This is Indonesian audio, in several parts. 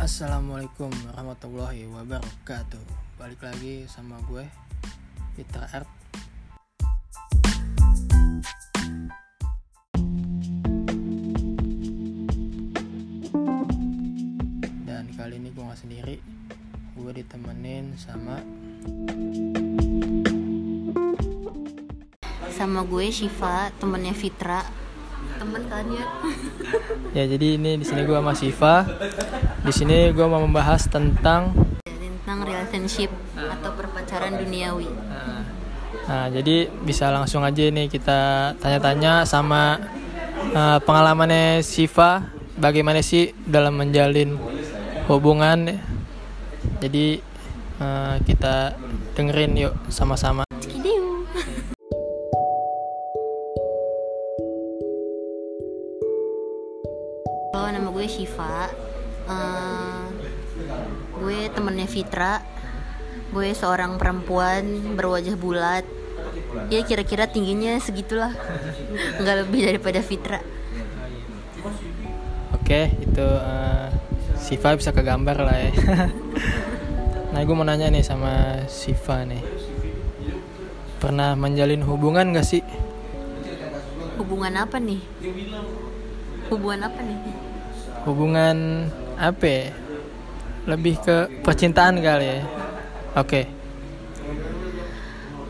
Assalamualaikum warahmatullahi wabarakatuh. Balik lagi sama gue Peter Art. Dan kali ini gue gak sendiri Gue ditemenin sama sama gue Shiva temennya Fitra. Temen kan ya? Ya jadi ini di sini gue sama Siva Di sini gue mau membahas tentang tentang relationship atau perpacaran duniawi Nah, nah, jadi bisa langsung aja nih kita tanya-tanya sama uh, pengalamannya Siva bagaimana sih dalam menjalin hubungan. Jadi uh, kita dengerin yuk sama-sama. Fitra gue seorang perempuan berwajah bulat ya kira-kira tingginya segitulah nggak lebih daripada Fitra Oke, itu uh, Siva bisa kegambar lah ya. nah, gue mau nanya nih sama Siva nih. Pernah menjalin hubungan gak sih? hubungan apa nih hubungan apa nih hubungan apa ya? Lebih ke percintaan kali ya? Oke.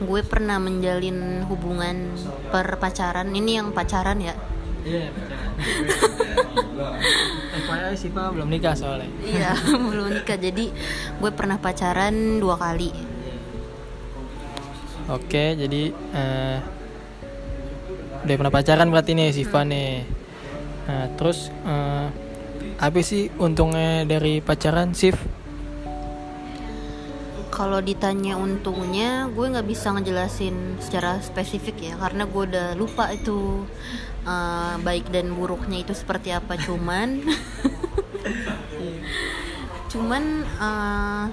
Gue pernah menjalin hubungan perpacaran ini yang pacaran ya? Iya FYI Siva belum nikah soalnya. Iya belum nikah. Jadi gue pernah pacaran dua kali. Oke jadi eh, udah pernah pacaran berarti nih Siva nih nah, terus eh, apa sih untungnya dari pacaran Sif? Kalau ditanya untungnya gue nggak bisa ngejelasin secara spesifik ya karena gue udah lupa itu uh, baik dan buruknya itu seperti apa. Cuman cuman uh,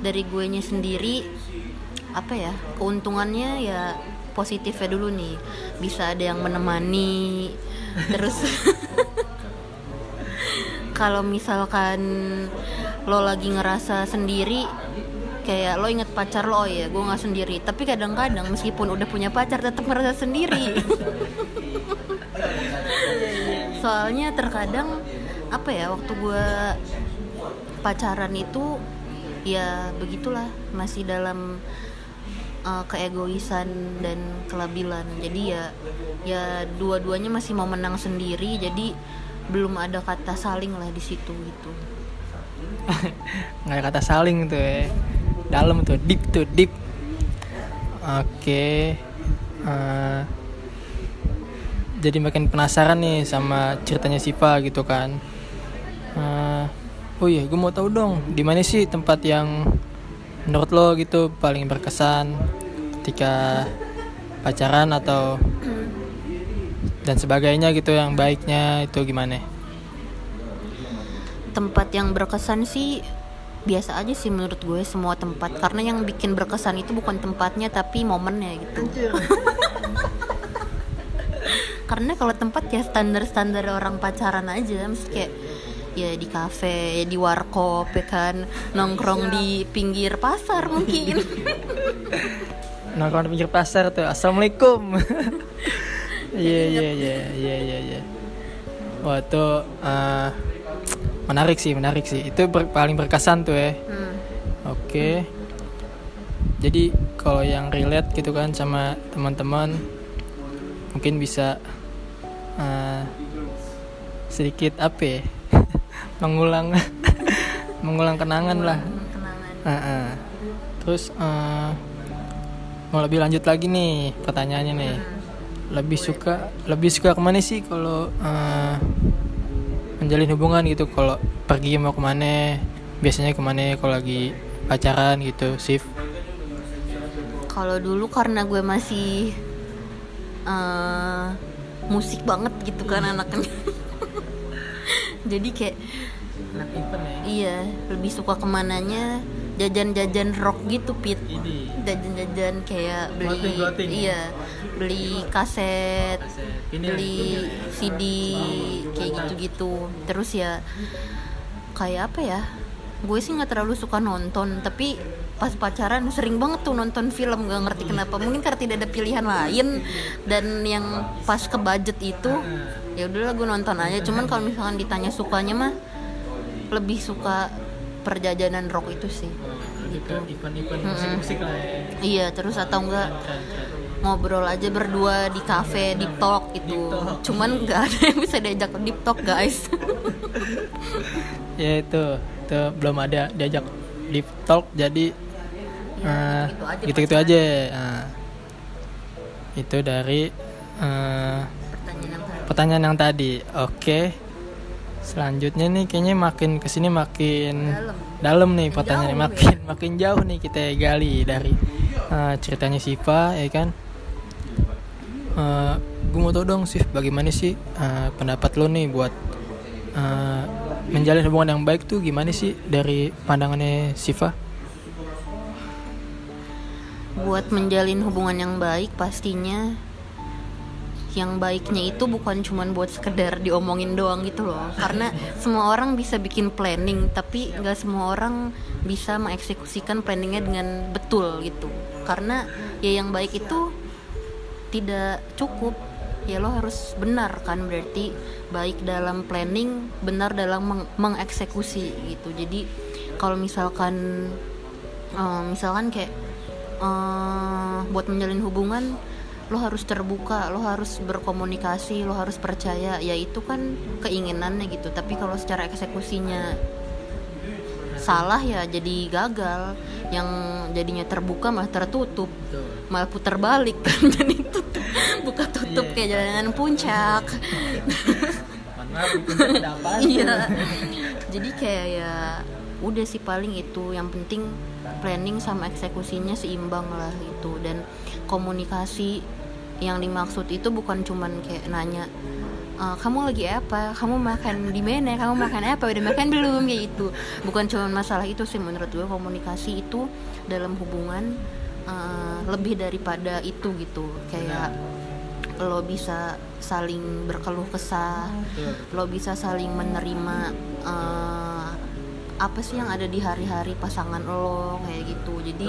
dari gue nya sendiri apa ya keuntungannya ya positifnya dulu nih. Bisa ada yang menemani terus kalau misalkan lo lagi ngerasa sendiri kayak lo inget pacar lo oh ya gue nggak sendiri. Tapi kadang-kadang meskipun udah punya pacar tetap merasa sendiri. Soalnya terkadang apa ya waktu gue pacaran itu ya begitulah masih dalam uh, keegoisan dan kelabilan. Jadi ya ya dua-duanya masih mau menang sendiri. Jadi belum ada kata saling lah di situ gitu. Nggak ada kata saling tuh ya dalam tuh deep tuh deep. Oke eh, jadi makin penasaran nih sama ceritanya Siva gitu kan. Eh, oh iya gue mau tahu dong di mana sih tempat yang menurut lo gitu paling berkesan ketika pacaran atau dan sebagainya gitu yang baiknya itu gimana? Tempat yang berkesan sih biasa aja sih menurut gue semua tempat. Karena yang bikin berkesan itu bukan tempatnya tapi momennya gitu. Karena kalau tempat ya standar standar orang pacaran aja. Mesti kayak ya di kafe ya di warkop ya kan. Nongkrong di pinggir pasar mungkin. Nongkrong di pinggir pasar tuh. Assalamualaikum iya iya iya iya iya iya. Wah itu eh, menarik sih menarik sih. Itu ber- paling berkesan tuh ya. Hmm. oke. Jadi kalau yang relate gitu kan sama teman-teman mungkin bisa eh, sedikit apa ya? Mengulang mengulang kenangan lah. Kenangan. Heeh. Terus eh, mau lebih lanjut lagi nih pertanyaannya nih. Lebih suka lebih suka ke mana sih kalau eh, menjalin hubungan gitu? Kalau pergi mau ke mana? Biasanya ke mana kalau lagi pacaran gitu, Sif? kalau dulu karena gue masih eh, musik banget gitu kan anaknya jadi kayak Anak ya. iya lebih suka ke mananya jajan-jajan rock gitu pit. Jajan-jajan kayak beli iya beli kaset beli CD kayak gitu-gitu. Terus ya kayak apa ya? Gue sih nggak terlalu suka nonton tapi pas pacaran sering banget tuh nonton film gak ngerti kenapa. Mungkin karena tidak ada pilihan lain dan yang pas ke budget itu ya udahlah gue nonton aja. Cuman kalau misalkan ditanya sukanya mah lebih suka perjajanan rock itu sih. Gitu. event-event musik-musik lah ya. Iya terus atau enggak ngobrol aja berdua di cafe deep talk gitu. Deep talk. cuman nggak ada yang bisa diajak deep talk guys. Ya itu itu belum ada diajak deep talk jadi Ya, eh, gitu-gitu aja gitu-gitu pacaran. aja. Nah, itu dari eh, pertanyaan yang tadi. pertanyaan yang tadi. Oke selanjutnya nih kayaknya makin ke sini makin Dalam. dalam nih Makin jauh makin makin jauh nih kita gali dari eh, ceritanya Siva ya kan? Gue mau tau dong sih bagaimana sih eh, pendapat lo nih buat eh, menjalin hubungan yang baik tuh gimana sih dari pandangannya Siva? Buat menjalin hubungan yang baik pastinya yang baiknya itu bukan cuman buat sekedar diomongin doang gitu loh. Karena semua orang bisa bikin planning tapi nggak semua orang bisa mengeksekusikan planningnya dengan betul gitu. Karena ya yang baik itu tidak cukup. Ya lo harus benar kan berarti baik dalam planning benar dalam meng- mengeksekusi gitu. Jadi kalau misalkan eh, misalkan kayak eh, buat menjalin hubungan lo harus terbuka lo harus berkomunikasi lo harus percaya. Ya itu kan keinginannya gitu. Tapi kalau secara eksekusinya salah ya jadi gagal. Yang jadinya terbuka malah tertutup malah putar balik. Kan jadi tutup buka tutup Iya. kayak jalanan puncak. Iya. Jadi kayak ya udah sih paling itu yang penting planning sama eksekusinya seimbang lah itu dan komunikasi yang dimaksud itu bukan cuman kayak nanya "Eh, kamu lagi apa? Kamu makan di mana? Kamu makan apa? Udah makan belum? Kayak itu bukan cuman masalah itu sih menurut gue komunikasi itu dalam hubungan eh, lebih daripada itu gitu. Kayak lo bisa saling berkeluh kesah lo bisa saling menerima eh, apa sih yang ada di hari-hari pasangan lo kayak gitu. Jadi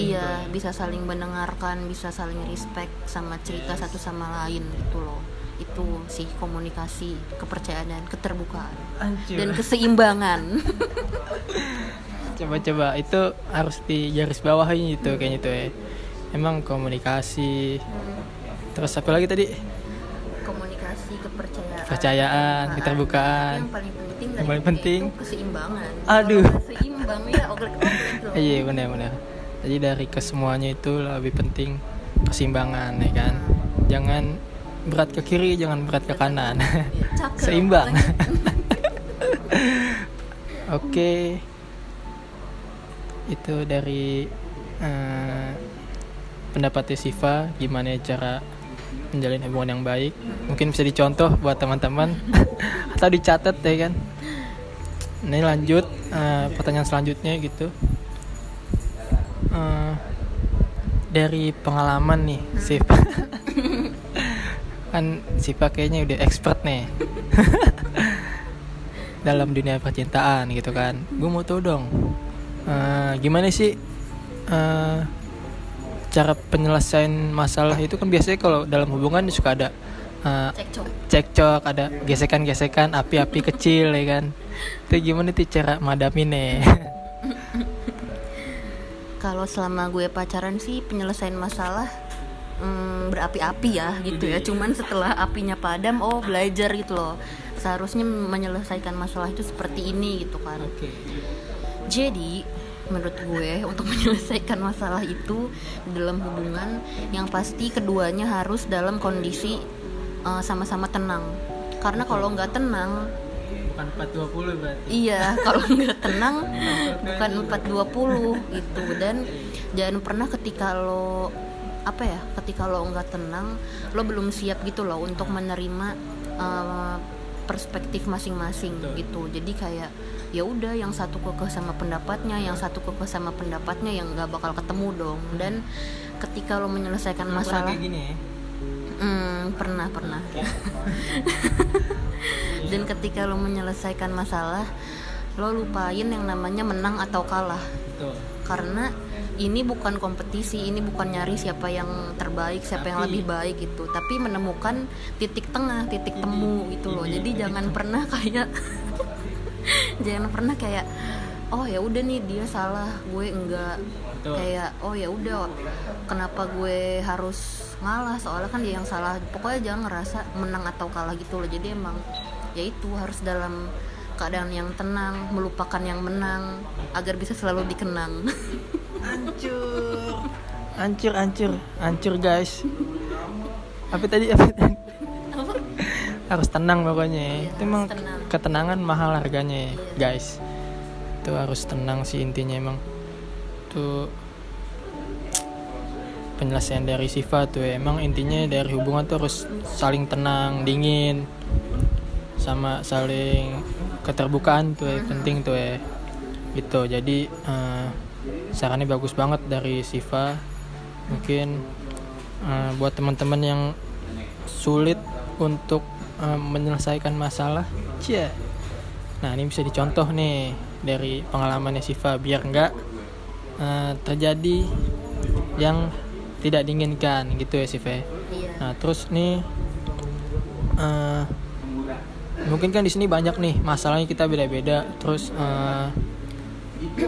iya bisa saling mendengarkan bisa saling respect sama cerita satu sama lain gitu loh. Itu sih komunikasi kepercayaan dan keterbukaan. Dan keseimbangan. Coba-coba itu harus di garis bawahi itu kayaknya itu ya. Emang komunikasi. Terus apa lagi tadi? Komunikasi kepercayaan. Kepercayaan, keterbukaan. Tapi yang paling penting Yang paling itu penting. keseimbangan Aduh. Seimbang ya loh iya benar-benar jadi dari kesemuanya itu lebih penting keseimbangan ya kan jangan berat ke kiri jangan berat ke kanan Ya, cakep. seimbang oke itu dari eh, pendapatnya Siva gimana cara menjalin hubungan yang baik. Mungkin bisa dicontoh buat teman-teman. Atau dicatat ya kan. Ini lanjut eh, pertanyaan selanjutnya gitu. Eh, dari pengalaman nih Siva kan Siva kayaknya udah expert nih. Dalam dunia percintaan gitu kan. Gue mau tahu dong eh, gimana sih eh, cara penyelesaian masalah itu kan biasanya kalau dalam hubungan suka ada eh, cekcok. cekcok ada gesekan-gesekan api-api kecil ya kan? Itu gimana tuh cara madaminnya kalau selama gue pacaran sih penyelesaian masalah hmm, berapi-api ya gitu ya. Cuman setelah apinya padam oh belajar gitu loh. Seharusnya menyelesaikan masalah itu seperti ini gitu kan. Oke. Jadi menurut gue untuk menyelesaikan masalah itu dalam hubungan. Yang pasti keduanya harus dalam kondisi uh, sama-sama tenang. Karena kalau nggak tenang bukan 420 berarti. Iya, kalau nggak tenang bukan 420 gitu. Dan jangan pernah ketika lo apa ya, ketika lo nggak tenang, lo belum siap gitu loh untuk menerima eh, perspektif masing-masing gitu. Jadi kayak ya udah yang satu kekeh sama pendapatnya, yang satu kekeh sama pendapatnya yang nggak bakal ketemu dong. Dan ketika lo menyelesaikan masalah kayak gini ya Hmm, pernah pernah. Dan ketika lo menyelesaikan masalah, lo lupain yang namanya menang atau kalah Betul. karena ini bukan kompetisi ini bukan nyari siapa yang terbaik siapa yang Tapi- lebih baik gitu tapi menemukan titik tengah titik temu gitu loh ini jadi titik jangan pernah kayak jangan pernah kayak oh ya udah nih dia salah gue enggak Betul. kayak oh ya udah kenapa gue harus ngalah soalnya kan dia yang salah pokoknya jangan ngerasa menang atau kalah gitu loh jadi emang ya itu harus dalam keadaan yang tenang melupakan yang menang agar bisa selalu dikenang Hancur. Hancur, hancur, hancur guys. Apa tadi? Apa tadi? Harus tenang pokoknya. Iya, itu emang tenang. ketenangan mahal harganya, guys. Itu harus tenang sih intinya emang. Tuh penjelasan dari Siva tuh ya. emang intinya dari hubungan tuh harus saling tenang, dingin, sama saling keterbukaan tuh ya, penting tuh ya gitu jadi eh, sarannya bagus banget dari Siva mungkin eh, buat teman-teman yang sulit untuk eh, menyelesaikan masalah cia nah ini bisa dicontoh nih dari pengalamannya Siva biar nggak eh, terjadi yang tidak diinginkan gitu ya Siva ya. iya Nah terus nih eh, mungkin kan di sini banyak nih masalahnya kita beda-beda. Terus eh,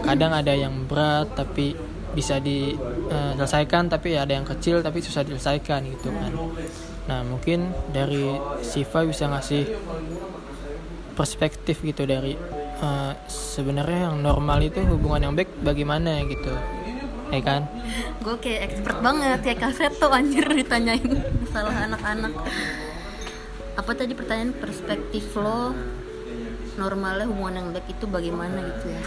kadang ada yang berat tapi bisa diselesaikan tapi ada yang kecil tapi susah diselesaikan gitu kan. Nah mungkin dari Siva bisa ngasih perspektif gitu dari eh, sebenarnya yang normal itu hubungan yang baik bagaimana gitu, ya kan? gue kayak expert banget kayak kaseto anjir ditanyain masalah anak-anak. Apa tadi pertanyaan? Perspektif lo normalnya hubungan yang baik itu bagaimana gitu ya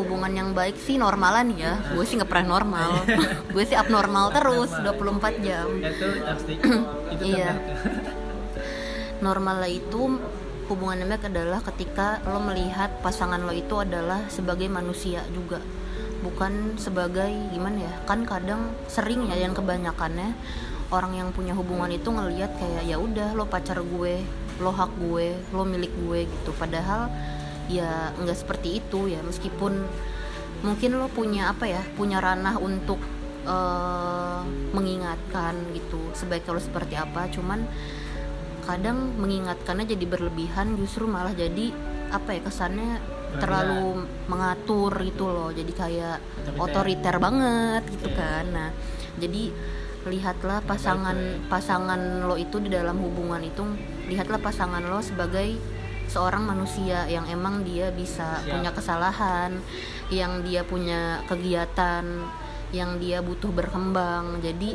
hubungan yang baik sih normalan ya. Gue sih nggak pernah normal. Gue sih abnormal terus 24 jam. Itu itu Iya. normal lah itu hubungan baik adalah ketika lo melihat pasangan lo itu adalah sebagai manusia juga. Bukan sebagai gimana ya kan kadang sering ya yang kebanyakannya orang yang punya hubungan itu ngelihat kayak ya udah lo pacar gue lo hak gue lo milik gue gitu. Padahal ya nggak seperti itu ya meskipun mungkin lo punya apa ya punya ranah untuk eh, mengingatkan gitu sebaiknya lo seperti apa. Cuman kadang mengingatkannya jadi berlebihan justru malah jadi apa ya kesannya terlalu mengatur gitu loh. Jadi kayak Otoriter. otoriter banget gitu kan. Nah jadi lihatlah pasangan pasangan lo itu di dalam hubungan itu lihatlah pasangan lo sebagai seorang manusia yang emang dia bisa Siap. punya kesalahan yang dia punya kegiatan yang dia butuh berkembang. Jadi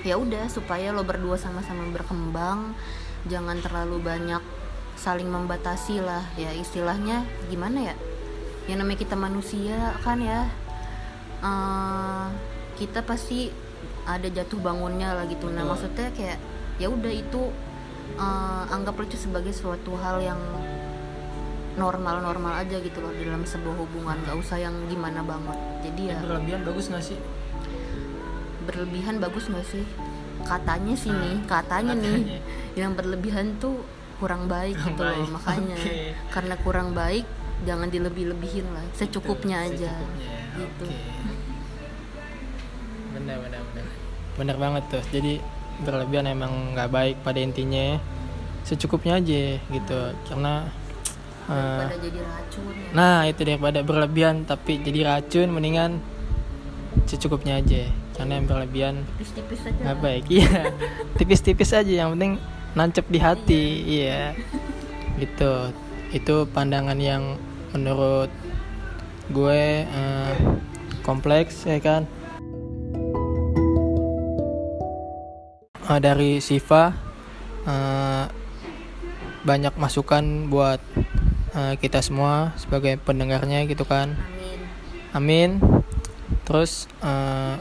ya udah supaya lo berdua sama-sama berkembang jangan terlalu banyak saling membatasi lah. Ya istilahnya gimana ya? Yang namanya kita manusia kan ya. Eh, kita pasti ada jatuh bangunnya lah gitu. Nah maksudnya kayak ya udah itu eh, anggaplah itu sebagai suatu hal yang normal-normal aja gitu loh di dalam sebuah hubungan. Gak usah yang gimana banget. Jadi ya berlebihan bagus nggak sih? Berlebihan bagus nggak sih? Katanya sih nih katanya, nih Katanya. yang berlebihan tuh kurang baik Kurang gitu loh. baik, makanya oke. karena kurang baik jangan dilebih-lebihin lah. Secukupnya Tuh, aja. secukupnya. gitu. Oke. benar benar benar. Benar banget tuh. Jadi berlebihan emang nggak baik pada intinya. Secukupnya aja gitu karena pada jadi racun ya. nah itu daripada berlebihan tapi jadi racun mendingan secukupnya aja. Karena yang berlebihan tipis-tipis aja. nggak baik. Iya tipis-tipis aja yang penting nancep di hati iya. Gitu. Itu pandangan yang menurut gue eh, kompleks ya kan Eh, dari Siva eh, banyak masukan buat eh, kita semua sebagai pendengarnya gitu kan amin Amin. Terus eh,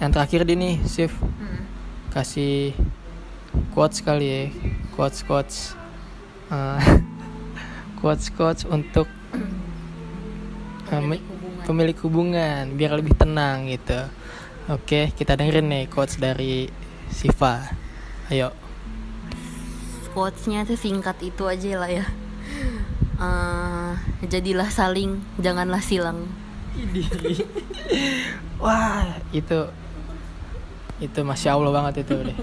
yang terakhir di nih, Sif Hmm. kasih quotes kali ya, quotes quotes, Eh, quotes quotes untuk Pemilik hubungan. pemilik hubungan biar lebih tenang gitu. Oke, kita dengerin nih quotes dari Siva. ayo. Quotesnya tuh singkat itu aja lah ya. Eh, jadilah saling janganlah silang. Wah itu itu masya allah banget itu deh.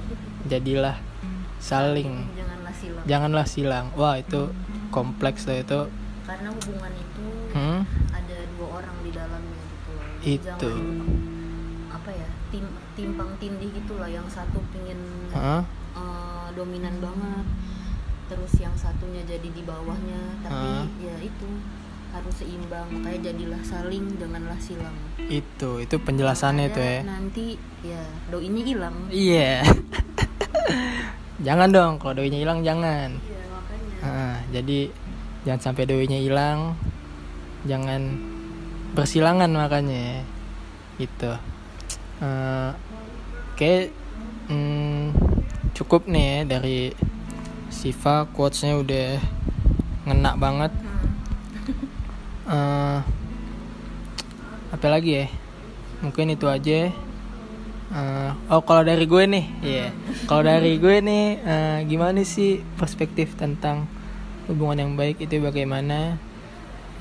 Jadilah saling. Janganlah silang. Janganlah silang. Wah itu kompleks tuh itu karena hubungan itu hmm? ada dua orang di dalamnya gitu loh. Itu. jangan apa ya tim timpang tindih gitu lah yang satu pingin Hah? eh, dominan banget terus yang satunya jadi di bawahnya. Tapi Ah. ya itu harus seimbang. Makanya jadilah saling janganlah silang. Itu itu penjelasannya itu ya. nanti ya doinya hilang. Iya. Jangan dong kalau doinya hilang jangan. Iya makanya. Ah, jadi jangan sampai doinya hilang. Jangan bersilangan makanya. Gitu. Eh, oke hmm, cukup nih ya dari Siva. Quotesnya udah ngena banget. Hmm. Eh, apa lagi ya? Mungkin itu aja. Eh, oh kalau dari gue nih ya kalau dari gue nih eh, gimana sih perspektif tentang hubungan yang baik itu bagaimana?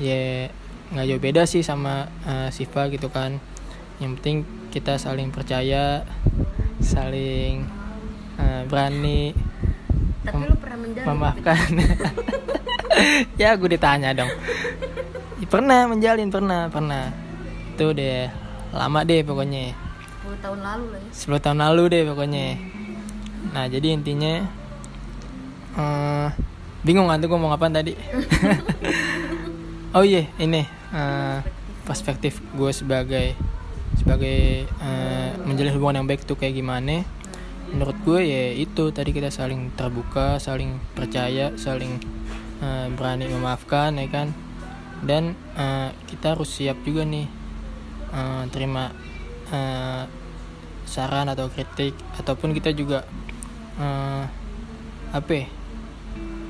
Ya nggak jauh beda sih sama eh, Siva gitu kan. Yang penting kita saling percaya saling eh, berani tapi lu pernah menjalin memaafkan. Ya gue ditanya dong. Pernah menjalin pernah pernah. Itu deh lama deh pokoknya. 10 tahun lalu lah ya. 10 tahun lalu deh pokoknya. Nah jadi intinya eh, bingung kan tuh gue mau ngapain tadi? Oh iya ini eh, perspektif gue sebagai sebagai eh, menjalin hubungan yang baik tuh kayak gimana. Menurut gue ya itu tadi kita saling terbuka saling percaya saling eh, berani memaafkan ya kan? Dan eh, kita harus siap juga nih eh, terima eh, saran atau kritik. Ataupun kita juga eh, apa ya,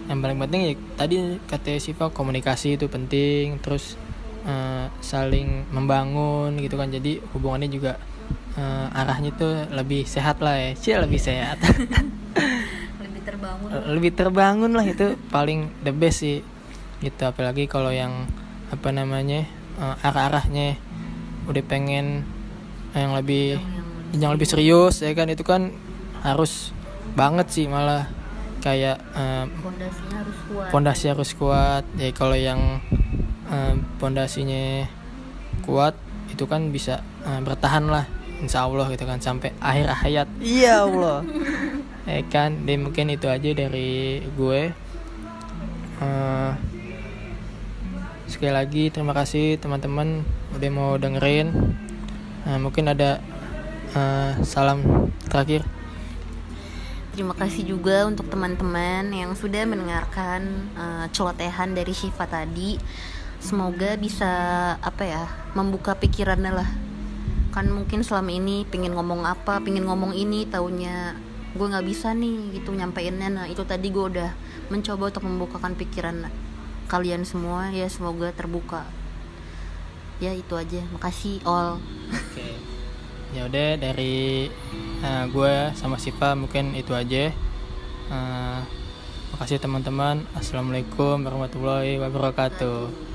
yang paling penting ya tadi kata Siva komunikasi itu penting terus eh, saling membangun gitu kan. Jadi hubungannya juga eh, arahnya tuh lebih sehat lah ya. Sih lebih sehat. Lebih terbangun. Lebih terbangun lah itu paling the best sih. Gitu apalagi kalau yang apa namanya eh, arah-arahnya udah pengen yang lebih yang yang lebih serius ya kan. Itu kan harus banget sih malah kayak eh, fondasinya harus kuat. pondasi harus kuat. Ya kalau yang eh, pondasinya kuat itu kan bisa eh, bertahan lah insya Allah gitu kan sampai akhir hayat. Iya Allah. Ya kan? Dan mungkin itu aja dari gue. Eh, sekali lagi terima kasih teman-teman udah mau dengerin. Eh, mungkin ada eh, salam terakhir Terima kasih juga untuk teman-teman yang sudah mendengarkan eh, celotehan dari Syifa tadi. Semoga bisa apa ya membuka pikirannya lah. Kan mungkin selama ini pingin ngomong apa, pingin ngomong ini, taunya gue nggak bisa nih gitu nyampeinnya. Nah itu tadi gue udah mencoba untuk membukakan pikiran kalian semua ya semoga terbuka. Ya itu aja. Makasih all. Oke. Ya udah dari eh, gue sama Siva mungkin itu aja. Eh, makasih teman-teman. Assalamualaikum warahmatullahi wabarakatuh.